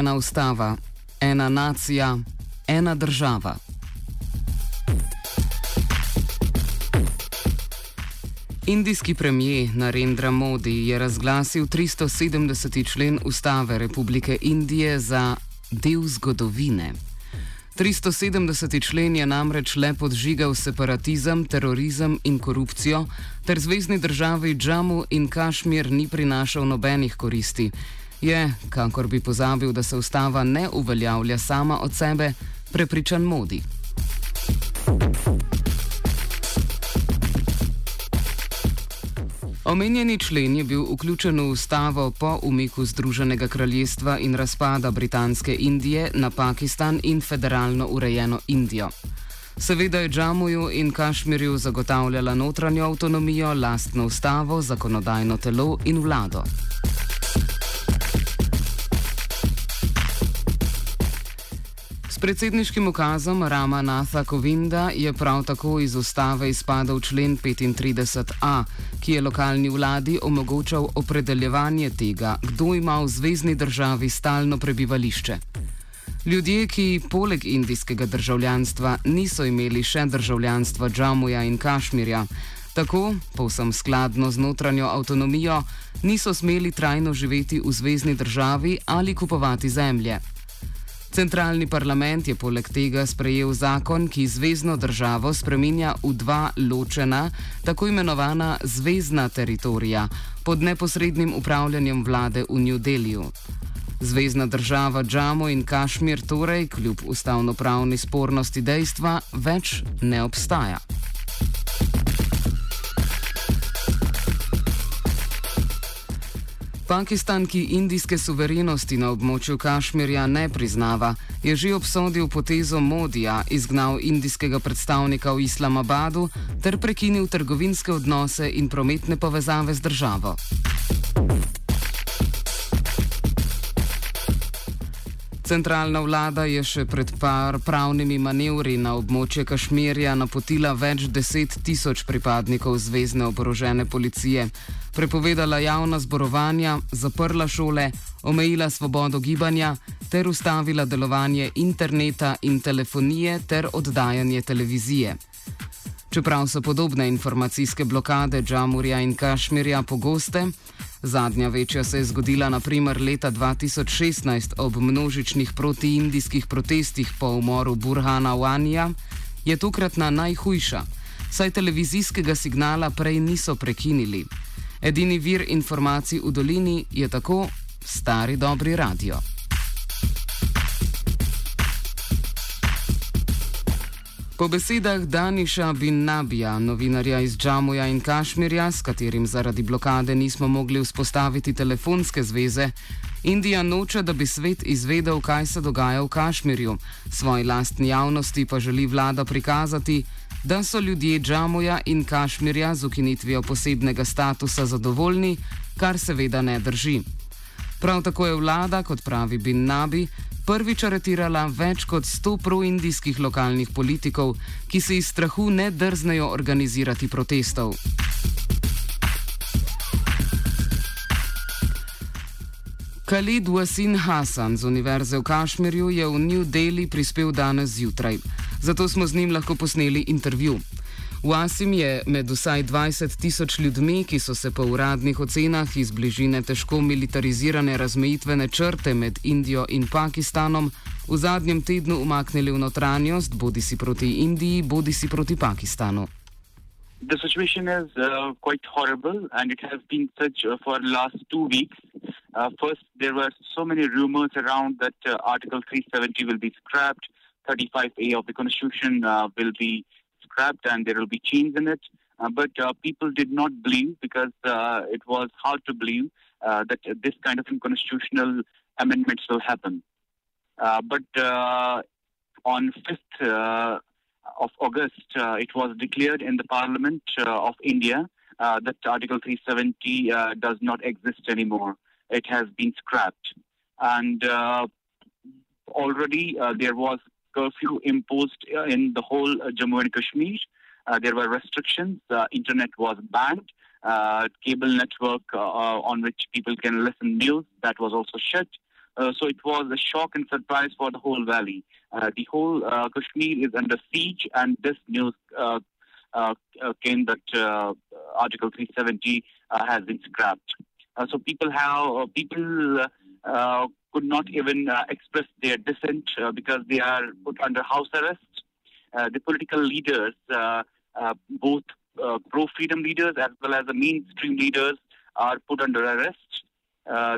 Ena ustava, ena nacija, ena država. Indijski premijer Narendra Modi je razglasil 370. člen ustave Republike Indije za del zgodovine. 370. člen je namreč le podžigal separatizem, terorizem in korupcijo, ter zvezdni državi Džamu in Kašmir ni prinašal nobenih koristi. Je, kakor bi pozabil, da se ustava ne uveljavlja sama od sebe, prepričan Modi. Omenjeni člen je bil vključen v ustavo po umiku Združenega kraljestva in razpada Britanske Indije na Pakistan in federalno urejeno Indijo. Seveda je Džamuju in Kašmirju zagotavljala notranjo avtonomijo, lastno ustavo, zakonodajno telo in vlado. Predsedniškim ukazom Rama Natha Kovinda je prav tako iz ustave izpadel člen 35a, ki je lokalni vladi omogočal opredeljevanje tega, kdo ima v zvezdni državi stalno prebivališče. Ljudje, ki poleg indijskega državljanstva niso imeli še državljanstva Džamuja in Kašmirja, tako, povsem skladno z notranjo avtonomijo, niso smeli trajno živeti v zvezdni državi ali kupovati zemlje. Centralni parlament je poleg tega sprejel zakon, ki zvezdno državo spreminja v dva ločena, tako imenovana zvezdna teritorija, pod neposrednim upravljanjem vlade v New Delhiju. Zvezdna država Džamo in Kašmir torej, kljub ustavno-pravni spornosti dejstva, več ne obstaja. Pakistan, ki indijske suverenosti na območju Kašmirja ne priznava, je že obsodil potezo Modija, izgnal indijskega predstavnika v Islamabadu ter prekinil trgovinske odnose in prometne povezave z državo. Centralna vlada je še pred par pravnimi manevri na območje Kašmirja napotila več deset tisoč pripadnikov zvezdne oborožene policije, prepovedala javna zborovanja, zaprla šole, omejila svobodo gibanja ter ustavila delovanje interneta in telefonije ter oddajanje televizije. Čeprav so podobne informacijske blokade Džamurja in Kašmirja pogoste, zadnja večja se je zgodila naprimer leta 2016 ob množičnih protiindijskih protestih po umoru Burhana Wanija, je tokratna najhujša, saj televizijskega signala prej niso prekinili. Edini vir informacij v dolini je tako stari dobri radio. Po besedah Daniša bin Nabija, novinarja iz Džamuja in Kašmirja, s katerim zaradi blokade nismo mogli vzpostaviti telefonske zveze, Indija noče, da bi svet izvedel, kaj se dogaja v Kašmirju, svoji lastni javnosti pa želi vlada prikazati, da so ljudje Džamuja in Kašmirja z ukinitvijo posebnega statusa zadovoljni, kar seveda ne drži. Prav tako je vlada, kot pravi Bin Nabi, prvič aretirala več kot 100 proindijskih lokalnih politikov, ki se iz strahu ne drznejo organizirati protestov. Khalid Wasin Hasan z Univerze v Kašmirju je v New Delhi prispel danes zjutraj, zato smo z njim lahko posneli intervju. V Asim je med vsaj 20 tisoč ljudmi, ki so se po uradnih ocenah iz bližine težko militarizirane razmejitvene črte med Indijo in Pakistanom v zadnjem tednu umaknili v notranjost, bodi si proti Indiji, bodi si proti Pakistanu. The situation is uh, quite horrible, and it has been such uh, for the last two weeks. Uh, first, there were so many rumors around that uh, Article 370 will be scrapped, 35A of the Constitution uh, will be scrapped, and there will be change in it. Uh, but uh, people did not believe because it was hard to believe that this kind of unconstitutional amendments will happen. But on 5th uh, of August, it was declared in the Parliament of India uh, that Article 370 uh, does not exist anymore. It has been scrapped. And uh, already there was curfew imposed uh, in the whole uh, Jammu and Kashmir. Uh, there were restrictions. Internet was banned. Cable network on which people can listen news that was also shut. So it was a shock and surprise for the whole valley. The whole Kashmir is under siege, and this news uh, came that uh, Article 370 uh, has been scrapped. So people have people could not even uh, express their dissent uh, because they are put under house arrest. Uh, the political leaders, uh, uh, both uh, pro-freedom leaders as well as the mainstream leaders, are put under arrest.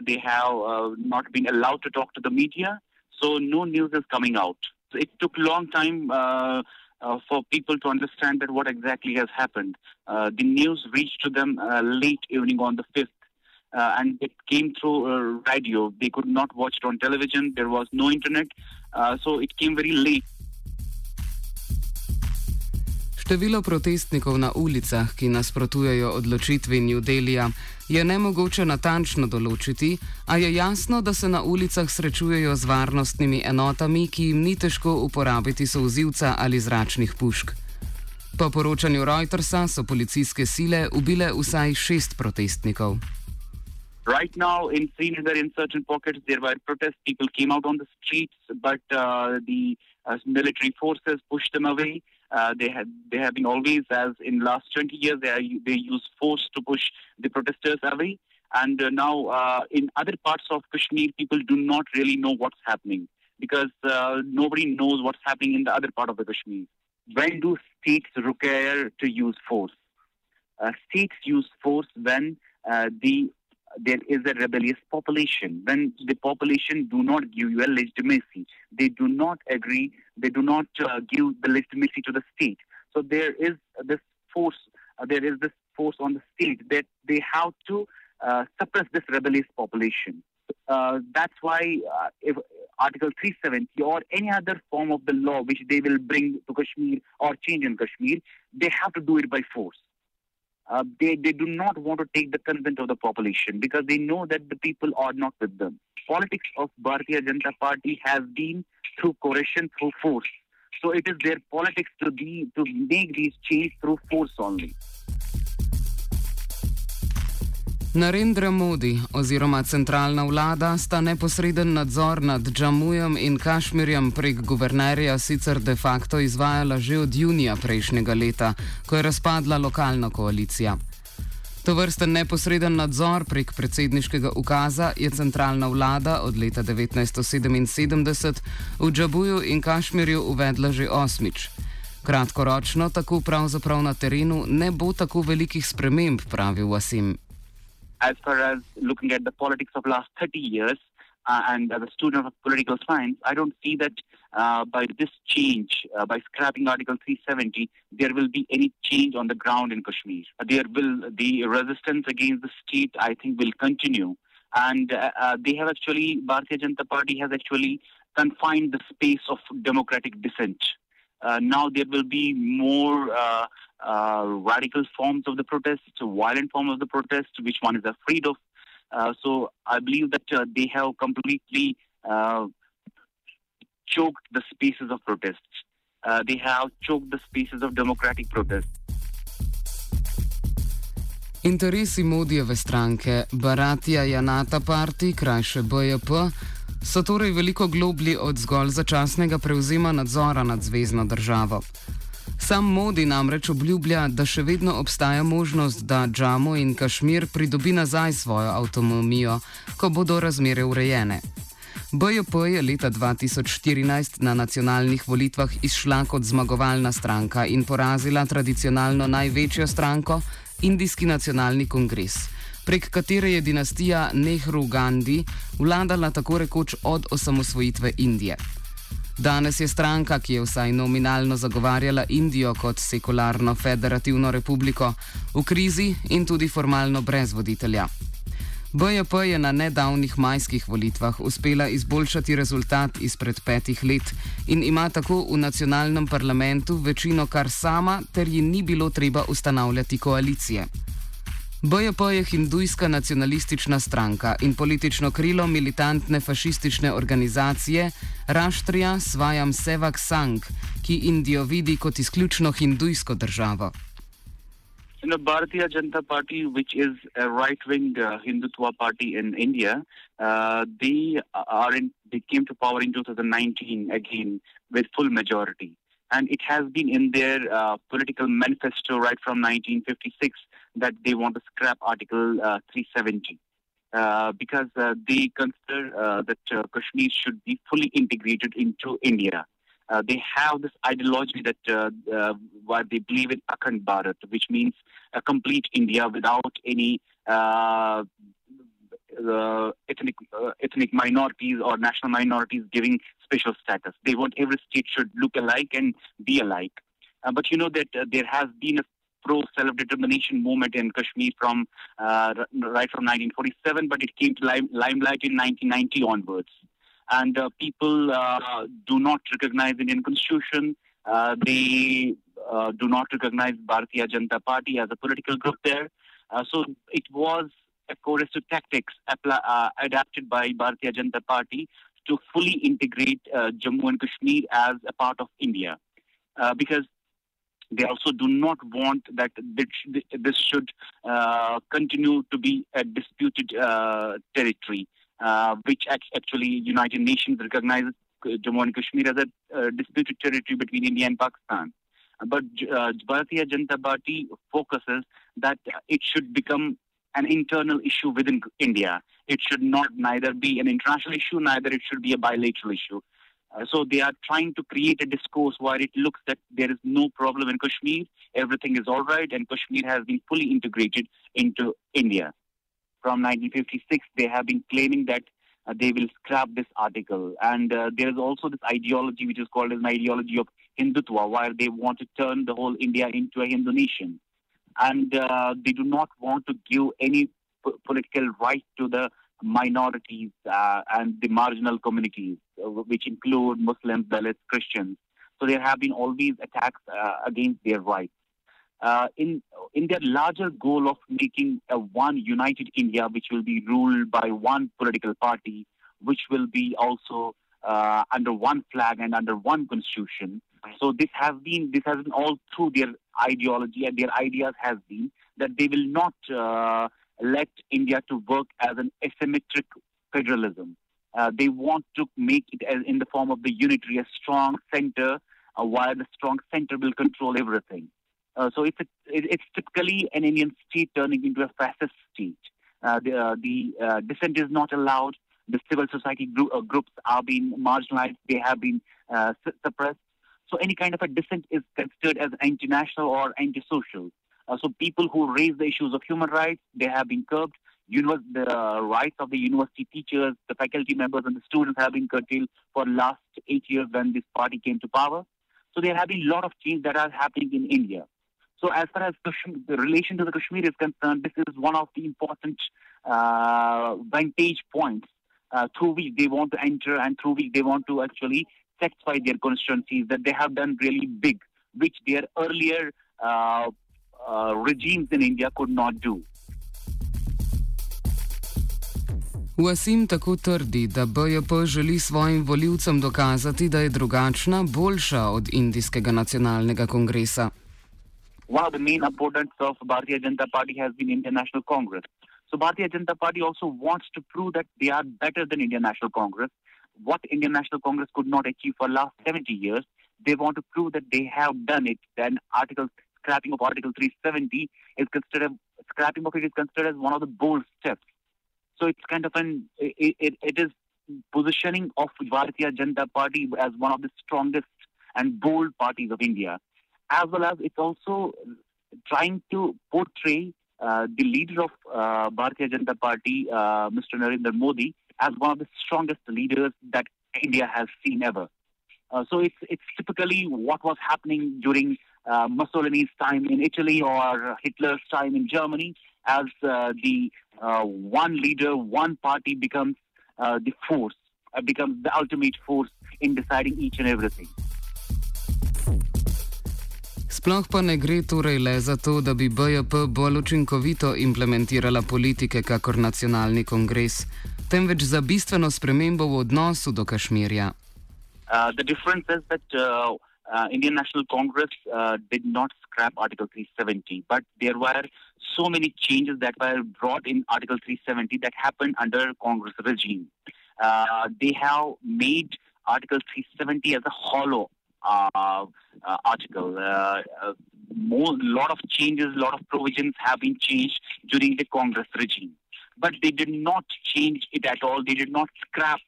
They have not been allowed to talk to the media, so no news is coming out. So it took a long time for people to understand that what exactly has happened. The news reached to them late evening on the 5th. Uh, and it came through uh, radio. They could not watch it on television. There was no internet. Uh, so it came very late. Število protestnikov na ulicah, ki nasprotujejo odločitvi New Delija, je nemogoče natančno določiti, a je jasno, da se na ulicah srečujejo z varnostnimi enotami, ki jim ni težko uporabiti souzivca ali zračnih pušk. Po poročanju Reutersa so policijske sile ubile vsaj šest protestnikov. Right now, in Srinagar, in certain pockets, there were protests. People came out on the streets, but uh, the uh, military forces pushed them away. Uh, they had they have been always, as in last 20 years, they are, they use force to push the protesters away. And uh, now, uh, in other parts of Kashmir, people do not really know what's happening because uh, nobody knows what's happening in the other part of the Kashmir. When do states require to use force? States use force when the there is a rebellious population. When the population do not give you a legitimacy, they do not agree, they do not uh, give the legitimacy to the state. So there is this force, uh, there is this force on the state that they have to uh, suppress this rebellious population. Uh, that's why uh, if Article 370 or any other form of the law which they will bring to Kashmir or change in Kashmir, they have to do it by force. Uh, they, they do not want to take the consent of the population because they know that the people are not with them. Politics of Bharatiya Janata Party has been through coercion, through force. So it is their politics to be to make these change through force only. Narendra Modi oziroma centralna vlada sta neposreden nadzor nad Džamujem in Kašmirjem prek guvernerja sicer de facto izvajala že od junija prejšnjega leta, ko je razpadla lokalna koalicija. To vrsten neposreden nadzor prek predsedniškega ukaza je centralna vlada od leta 1977 v Džabuju in Kašmirju uvedla že osmič. Kratkoročno tako pravzaprav na terenu ne bo tako velikih sprememb, pravi Wasim. As far as looking at the politics of last 30 years uh, and as a student of political science, I don't see that uh, by this change, uh, by scrapping Article 370, there will be any change on the ground in Kashmir. There will the resistance against the state, I think, will continue. And uh, uh, they have actually, Bharatiya Janata Party has actually confined the space of democratic dissent. Uh, now there will be more uh, radical forms of the protest, violent forms of the protest, which one is afraid of. Uh, so I believe that uh, they have completely uh, choked the spaces of protest. Uh, they have choked the spaces of democratic protest. Interesi Modijeve stranke Baratija Janata Party, krajše BJP, so torej veliko globlji od zgolj začasnega prevzema nadzora nad zvezdno državo. Sam Modi namreč obljublja, da še vedno obstaja možnost, da Džamo in Kašmir pridobi nazaj svojo avtonomijo, ko bodo razmere urejene. BJP je leta 2014 na nacionalnih volitvah izšla kot zmagovalna stranka in porazila tradicionalno največjo stranko, Indijski nacionalni kongres, prek katere je dinastija Nehru Gandhi vladala tako rekoč od osamosvojitve Indije. Danes je stranka, ki je vsaj nominalno zagovarjala Indijo kot sekularno federativno republiko, v krizi in tudi formalno brez voditelja. BJP je na nedavnih majskih volitvah uspela izboljšati rezultat izpred petih let in ima tako v nacionalnem parlamentu večino kar sama, ter ji ni bilo treba ustanavljati koalicije. BJP je hindujska nacionalistična stranka in politično krilo militantne fašistične organizacije Raštrija Svajam Sevak Sang, ki Indijo vidi kot izključno hindujsko državo. you know, Bharatiya Janata Party, which is a right-wing uh, Hindutva party in India, uh, they are in, they came to power in 2019 again with full majority, and it has been in their uh, political manifesto right from 1956 that they want to scrap Article uh, 370. Uh, because uh, they consider that Kashmir should be fully integrated into India. Uh, they have this ideology that uh, uh, what they believe in Akhand Bharat, which means a complete India without any ethnic ethnic minorities or national minorities giving special status. They want every state should look alike and be alike. but you know that there has been a pro self-determination movement in Kashmir from right from 1947, but it came to lime- limelight in 1990 onwards and uh, people uh, do not recognize Indian constitution. Uh, they uh, do not recognize Bharatiya Janata Party as a political group there. Uh, so it was a coercive tactics uh, adapted by Bharatiya Janata Party to fully integrate Jammu and Kashmir as a part of India, because they also do not want that this should continue to be a disputed territory uh, which actually United Nations recognizes Jammu and Kashmir as a uh, disputed territory between India and Pakistan. But uh, Bharatiya Janata Party focuses that it should become an internal issue within India. It should not neither be an international issue, neither it should be a bilateral issue. Uh, so they are trying to create a discourse where it looks that there is no problem in Kashmir, everything is all right, and Kashmir has been fully integrated into India from 1956, they have been claiming that uh, they will scrap this article. And uh, there is also this ideology, which is called as an ideology of Hindutva, where they want to turn the whole India into a Hindu nation. And uh, they do not want to give any p- political right to the minorities uh, and the marginal communities, which include Muslims, Dalits, Christians. So there have been always attacks uh, against their rights uh, in in their larger goal of making a one united India, which will be ruled by one political party, which will be also uh, under one flag and under one constitution. So this has been this has been all through their ideology and their ideas has been that they will not uh, let India to work as an asymmetric federalism. Uh, they want to make it as in the form of the unitary, a strong center, uh, while the strong center will control everything. Uh, so it's, a, it's typically an Indian state turning into a fascist state. Uh, the, uh, the uh, dissent is not allowed. The civil society group, groups are being marginalized. They have been suppressed. So any kind of a dissent is considered as anti-national or anti-social. so people who raise the issues of human rights, they have been curbed. Univers- the rights of the university teachers, the faculty members, and the students have been curtailed for last eight years when this party came to power. So there have been a lot of changes that are happening in India. So as far as the relation to the Kashmir is concerned, this is one of the important uh, vantage points uh, through which they want to enter and through which they want to actually satisfy their constituencies that they have done really big, which their earlier uh, uh regimes in India could not do. Wasim tako trdi, da BJP želi svojim voljivcem dokazati, da je drugačna, boljša od Indijskega nacionalnega kongresa. one of the main opponents of Bharatiya Janata Party has been Indian National Congress. So Bharatiya Janata Party also wants to prove that they are better than Indian National Congress. What Indian National Congress could not achieve for last 70 years, they want to prove that they have done it, then article scrapping of Article 370 is considered scrapping of it is considered as one of the bold steps. So it's kind of an it, it, it is positioning of Bharatiya Janata Party as one of the strongest and bold parties of India, as well as it's also trying to portray uh, the leader of uh, Bharatiya Janata Party, uh, Mr. Narendra Modi, as one of the strongest leaders that India has seen ever. Uh, so it's it's typically what was happening during uh, Mussolini's time in Italy or Hitler's time in Germany, as uh, the uh, one leader, one party becomes uh, the force, uh, becomes the ultimate force in deciding each and everything. Sploh pa ne gre torej le za to, da bi BJP bolj učinkovito implementirala politike kakor nacionalni kongres, temveč za bistveno spremembo v odnosu do Kašmirja. Uh, the difference is that uh, uh, Indian National Congress uh, did not scrap Article 370, but there were so many changes that were brought in Article 370 that happened under Congress regime. Uh, they have made Article 370 as a hollow uh, uh, article. A uh, lot of changes, a lot of provisions have been changed during the Congress regime, but they did not change it at all. They did not scrap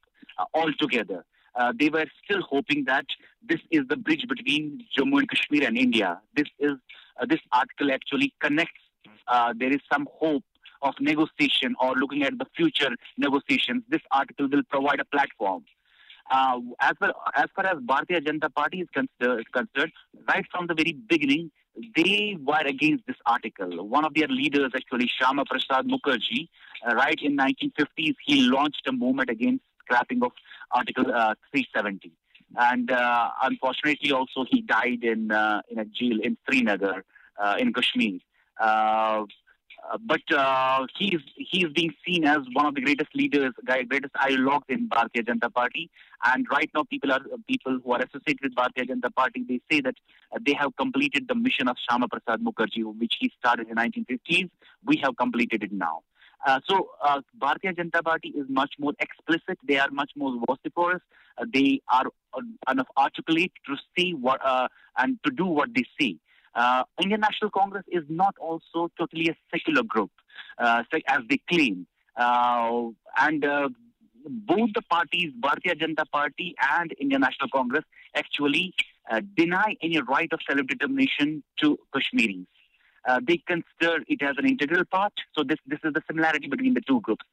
altogether. Uh, they were still hoping that this is the bridge between Jammu and Kashmir and India. This is uh, this article actually connects. Uh, there is some hope of negotiation or looking at the future negotiations. This article will provide a platform. Uh, as, far, as far as Bharatiya Janata Party is considered, concerned, right from the very beginning, they were against this article. One of their leaders, actually, Shyama Prasad Mukherjee, uh, right in 1950s, he launched a movement against scrapping of Article uh, 370. And uh, unfortunately, also he died in uh, in a jail in Srinagar in Kashmir. but he is he is being seen as one of the greatest leaders, greatest ideologues in Bharatiya Janata Party. And right now, people are people who are associated with Bharatiya Janata Party. They say that they have completed the mission of Shyama Prasad Mukherjee, which he started in 1950s. We have completed it now. Uh, so uh, Bharatiya Janata Party is much more explicit. They are much more vociferous. Uh, they are uh, enough articulate to see what uh, and to do what they see. Uh, Indian National Congress is not also totally a secular group, as they claim. and both the parties, Bharatiya Janata Party and Indian National Congress, actually deny any right of self-determination to Kashmiris. Uh, they consider it as an integral part. So this this is the similarity between the two groups.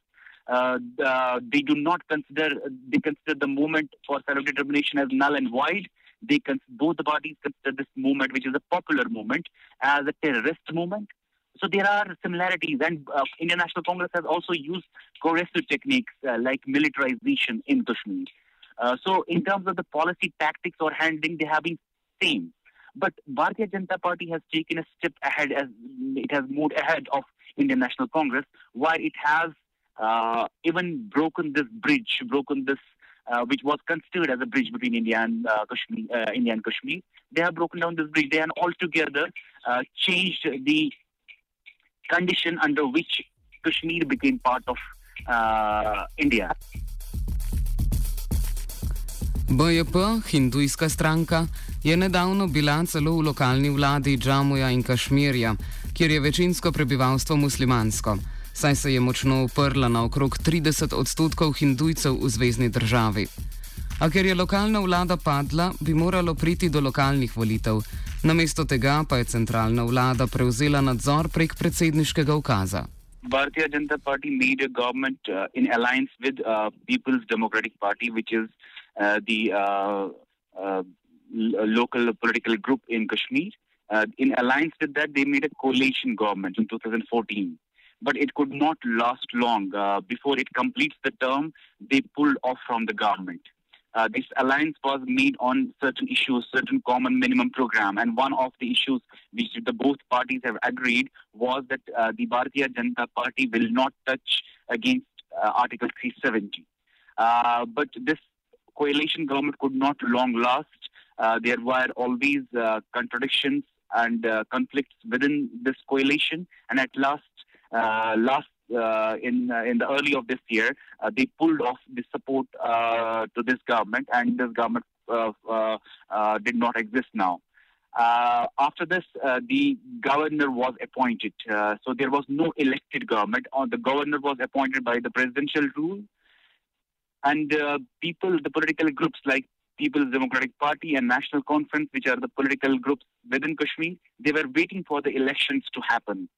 Uh, the, they do not consider they consider the movement for self-determination as null and void. They both the parties consider this movement, which is a popular movement, as a terrorist movement. So there are similarities, and uh, Indian National Congress has also used coercive techniques uh, like militarization in Kashmir. Uh, so in terms of the policy tactics or handling, they have been same. But Bharatiya Janata Party has taken a step ahead as it has moved ahead of Indian National Congress, where it has uh, even broken this bridge, broken this, uh, which was considered as a bridge between India and uh, Kashmir. Uh, India and Kashmir. They have broken down this bridge. They have altogether uh, changed the condition under which Kashmir became part of uh, India. BJP, hindujska stranka, je nedavno bila celo v lokalni vladi Džamuja in Kašmirja, kjer je večinsko prebivalstvo muslimansko, saj se je močno uprla na okrog 30 odstotkov hindujcev v zvezdni državi. A ker je lokalna vlada padla, bi moralo priti do lokalnih volitev. Namesto tega pa je centralna vlada prevzela nadzor prek predsedniškega ukaza. Bharatiya Janata Party made a government uh, in alliance with uh, People's Democratic Party, which is uh, the uh, uh, local political group in Kashmir. in alliance with that, they made a coalition government in 2014. But it could not last long. before it completes the term, they pulled off from the government. Uh, this alliance was made on certain issues, certain common minimum program. And one of the issues which the both parties have agreed was that uh, the Bharatiya Janata Party will not touch against uh, Article 370. but this coalition government could not long last. Uh, there were always uh, contradictions and uh, conflicts within this coalition, and at last, uh, last uh, in uh, in the early of this year, they pulled off the support to this government, and this government uh, uh, uh, did not exist now. Uh, after this, uh, the governor was appointed. Uh, so there was no elected government. Uh, the governor was appointed by the presidential rule. And uh, people, the political groups like People's Democratic Party and National Conference, which are the political groups within Kashmir, they were waiting for the elections to happen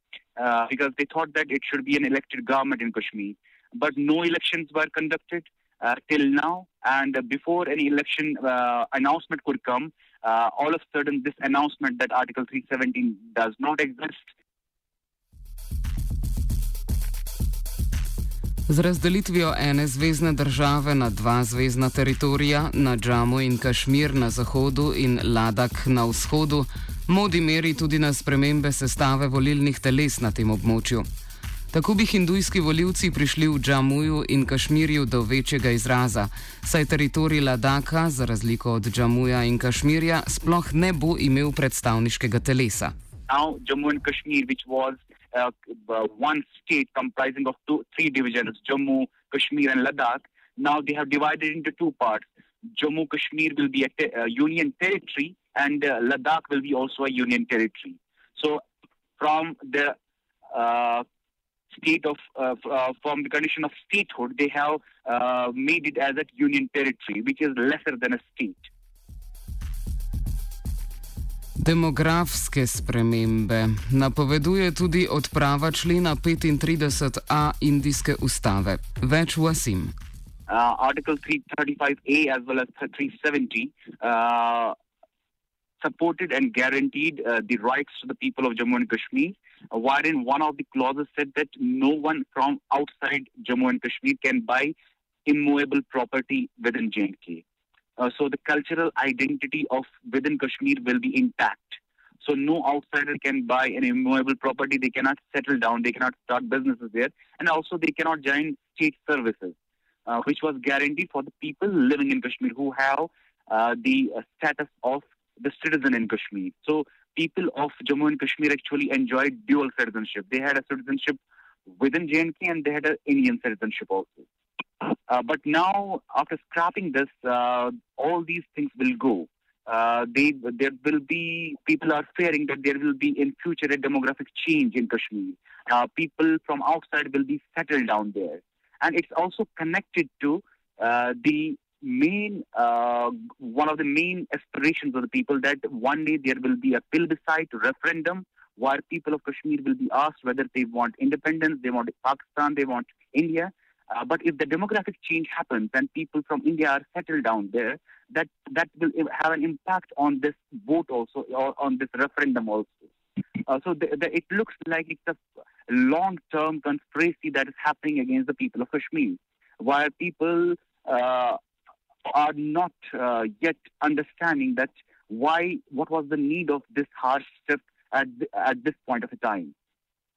uh, because they thought that it should be an elected government in Kashmir. But no elections were conducted uh, till now. And before any election uh, announcement could come, uh, all of a sudden this announcement that Article 317 does not exist Z razdelitvijo ene zvezdne države na dva zvezdna teritorija, na Džamu in Kašmir na zahodu in Ladak na vzhodu, modi meri tudi na spremembe sestave volilnih teles na tem območju. Tako bi hindujski voljivci prišli v Džamuju in Kašmirju do večjega izraza, saj teritorij Ladaka, za razliko od Džamuja in Kašmirja, sploh ne bo imel predstavniškega telesa. now Jammu and Kashmir, which was uh, one state comprising of two, three divisions, Jammu, Kashmir, and Ladakh. Now they have divided into two parts. Jammu Kashmir will be a te- uh, union territory, and uh, Ladakh will be also a union territory. So, from the uh, state of uh, uh, from the condition of statehood, they have uh, made it as a union territory, which is lesser than a state. Demografske spremembe napoveduje tudi odprava člena 35a indijske ustave. Več v Asim. uh, Article 335A as well as 370 uh, supported and guaranteed uh, the rights to the people of Jammu and Kashmir, uh, wherein one of the clauses said that no one from outside Jammu and Kashmir can buy immovable property within JNK. Uh, so the cultural identity of within Kashmir will be intact. So no outsider can buy an immovable property. They cannot settle down. They cannot start businesses there, and also they cannot join state services uh, which was guaranteed for the people living in Kashmir who have uh, the uh, status of the citizen in Kashmir. So people of Jammu and Kashmir actually enjoyed dual citizenship. They had a citizenship within JNK and they had an Indian citizenship also. Uh, but now, after scrapping this, uh, all these things will go. Uh, they, there will be people are fearing that there will be in future a demographic change in Kashmir. Uh, people from outside will be settled down there and it's also connected to uh, the main one of the main aspirations of the people that one day there will be a plebiscite referendum where people of Kashmir will be asked whether they want independence, they want Pakistan, they want India. Uh, but if the demographic change happens and people from India are settled down there, that that will have an impact on this vote also or on this referendum also. Uh, so the, the, it looks like it's a long-term conspiracy that is happening against the people of Kashmir, while people uh, are not uh, yet understanding that why, what was the need of this harsh shift at at this point of a time.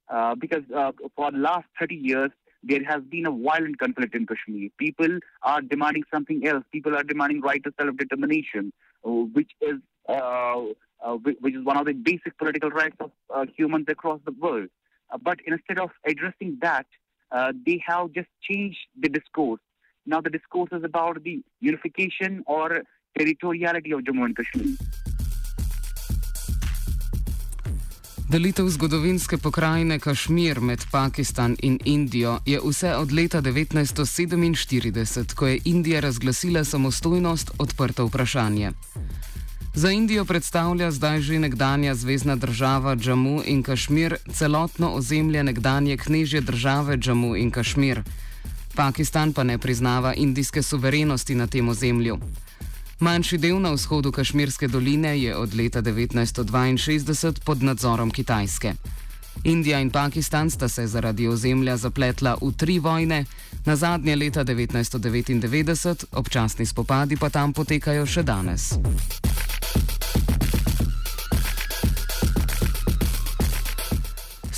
Uh, because uh, for the last 30 years, there has been a violent conflict in Kashmir. People are demanding something else. People are demanding right to self-determination, uh, which is uh, uh, which is one of the basic political rights of uh, humans across the world. Uh, but instead of addressing that, uh, they have just changed the discourse. Now the discourse is about the unification or territoriality of Jammu and Kashmir. Delitev zgodovinske pokrajine Kašmir med Pakistan in Indijo je vse od leta 1947, ko je Indija razglasila samostojnost, odprto vprašanje. Za Indijo predstavlja zdaj že nekdanja zvezdna država Džamu in Kašmir celotno ozemlje nekdanje knežje države Džamu in Kašmir. Pakistan pa ne priznava indijske suverenosti na tem ozemlju. Manjši del na vzhodu Kašmirske doline je od leta 1962 pod nadzorom Kitajske. Indija in Pakistan sta se zaradi ozemlja zapletla v tri vojne, na zadnje leta 1999, občasni spopadi pa tam potekajo še danes.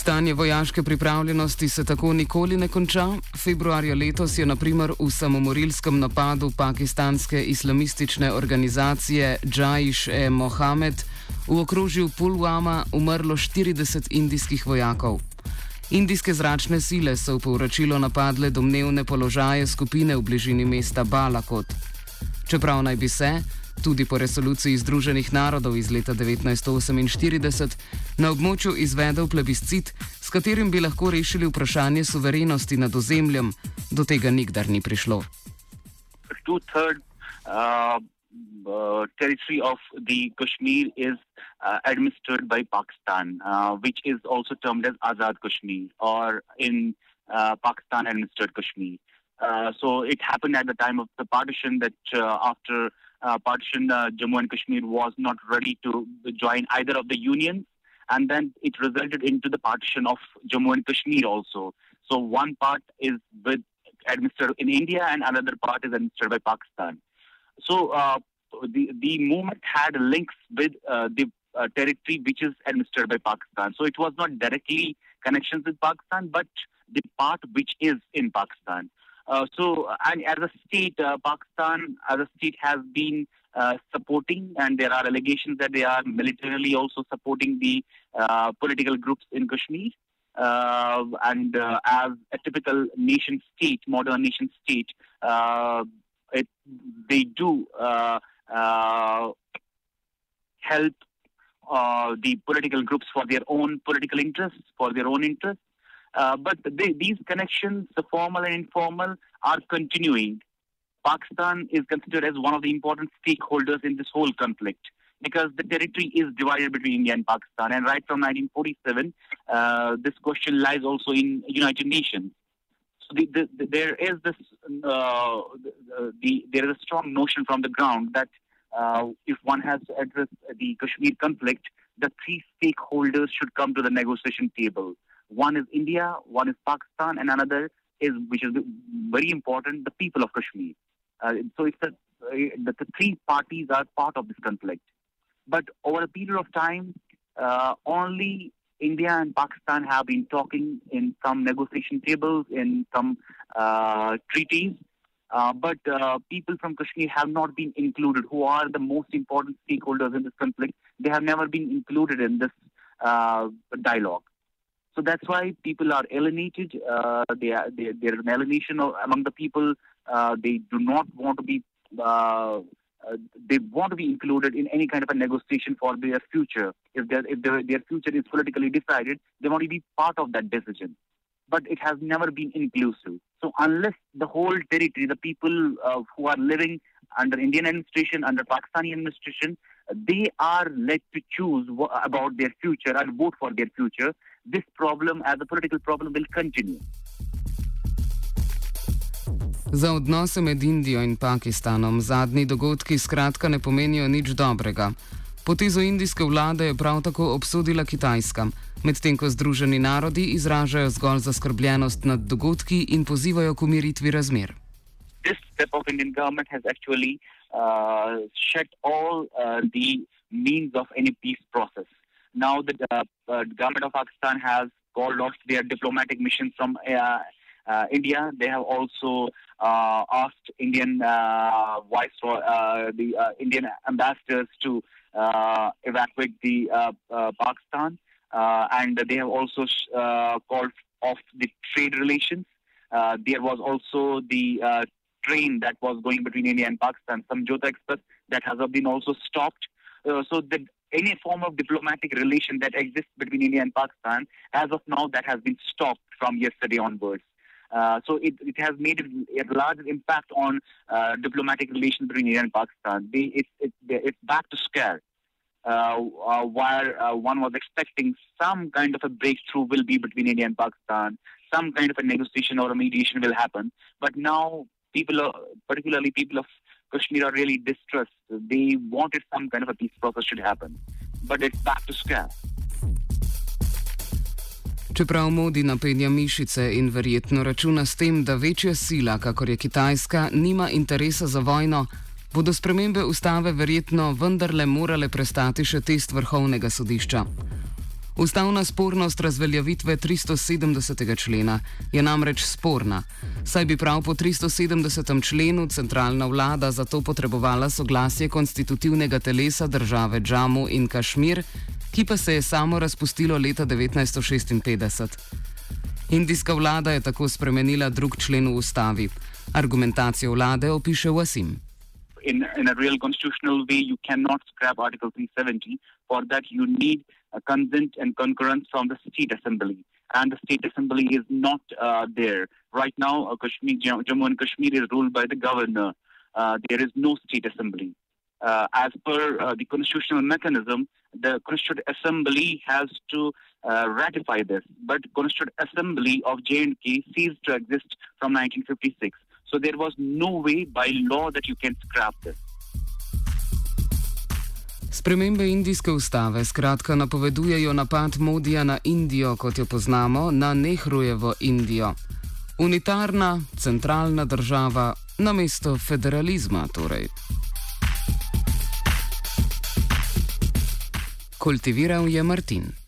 Stanje vojaške pripravljenosti se tako nikoli ne konča. Februarja letos je naprimer v samomorilskem napadu pakistanske islamistične organizacije Džajš-e Mohamed v okrožju Pulwama umrlo 40 indijskih vojakov. Indijske zračne sile so v povračilo napadle domnevne položaje skupine v bližini mesta Balakot. Čeprav naj bi se, tudi po resoluciji Združenih narodov iz leta 1948, na območju izvedel plebiscit, s katerim bi lahko rešili vprašanje suverenosti nad ozemljem, do tega nikdar ni prišlo. Two-thirds uh, uh, territory of the Kashmir is uh, administered by Pakistan, uh, which is also termed as Azad Kashmir or in uh, Pakistan administered Kashmir. Uh, so it happened at the time of the partition that uh, after uh, partition, uh, Jammu and Kashmir was not ready to join either of the unions, and then it resulted into the partition of Jammu and Kashmir also. So one part is with administered in India, and another part is administered by Pakistan. So uh, the the movement had links with uh, the uh, territory which is administered by Pakistan. So it was not directly connections with Pakistan, but the part which is in Pakistan. Uh, so, and as a state, uh, Pakistan as a state has been uh, supporting, and there are allegations that they are militarily also supporting the political groups in Kashmir. Uh, and uh, as a typical nation state, modern nation state, uh, it, they do help the political groups for their own political interests, for their own interests. Uh, but these connections, the formal and informal, are continuing. Pakistan is considered as one of the important stakeholders in this whole conflict because the territory is divided between India and Pakistan. And right from 1947, uh, this question lies also in United Nations. So the, the, the, there is this, uh, the, there is a strong notion from the ground that uh, if one has to address the Kashmir conflict, the three stakeholders should come to the negotiation table. One is India, one is Pakistan, and another is, which is very important, the people of Kashmir. Uh, so it's a, the, the three parties are part of this conflict. But over a period of time, uh, only India and Pakistan have been talking in some negotiation tables, in some uh, treaties. Uh, but uh, people from Kashmir have not been included, who are the most important stakeholders in this conflict. They have never been included in this uh, dialogue. So that's why people are alienated. Uh, they are, they, there is an alienation among the people. Uh, they do not want to be. Uh, uh, they want to be included in any kind of a negotiation for their future. If, their if their, their future is politically decided, they want to be part of that decision. But it has never been inclusive. So unless the whole territory, the people uh, who are living under Indian administration, under Pakistani administration, they are led to choose about their future and vote for their future, this problem as a political problem will continue. Za odnose med Indijo in Pakistanom zadnji dogodki skratka ne pomenijo nič dobrega. Potezo indijske vlade je prav tako obsodila Kitajska, medtem ko Združeni narodi izražajo zgolj zaskrbljenost nad dogodki in pozivajo k umiritvi razmer. Step of Indian government has actually uh, shut all uh, the means of any peace process. Now the uh, uh, government of Pakistan has called off their diplomatic missions from uh, India. They have also asked Indian viceroy, the Indian ambassadors to evacuate the Pakistan, and they have also called off the trade relations. Uh, there was also the uh, train that was going between India and Pakistan, Samjhauta Express, that has been also stopped. Uh, so that any form of diplomatic relation that exists between India and Pakistan, as of now, that has been stopped from yesterday onwards. Uh, so it, it has made a, a large impact on uh, diplomatic relations between India and Pakistan. They, it, it, it's back to square. Uh, uh, where uh, one was expecting some kind of a breakthrough will be between India and Pakistan, some kind of a negotiation or a mediation will happen. But now people, are, particularly people of Kashmir, are really distressed. They wanted some kind of a peace process should happen, but it's back to scare. Čeprav Modi napenja mišice in verjetno računa s tem, da večja sila, kakor je Kitajska, nima interesa za vojno, bodo spremembe ustave verjetno vendarle morale prestati še test vrhovnega sodišča. Ustavna spornost razveljavitve 370. člena je namreč sporna, saj bi prav po 370. členu centralna vlada zato potrebovala soglasje konstitutivnega telesa države Džamu in Kašmir, ki pa se je samo razpustilo leta 1956. Indijska vlada je tako spremenila drug člen v ustavi. Argumentacijo vlade opiše Wasim. In, in a real constitutional way, you cannot scrap Article 370. For that, you need a consent and concurrence from the State Assembly. And the State Assembly is not uh, there. Right now, uh, Kashmir, Jammu and Kashmir is ruled by the governor. Uh, there is no State Assembly. Uh, as per uh, the constitutional mechanism, the Constituent Assembly has to uh, ratify this. But Constituent Assembly of J&K ceased to exist from 1956. So there was no way by law that you can scrap this. Spremembe indijske ustave skratka napovedujejo napad Modija na Indijo, kot jo poznamo, na Nehrujevo Indijo. Unitarna, centralna država na mesto federalizma torej. Kultiviral je Martin.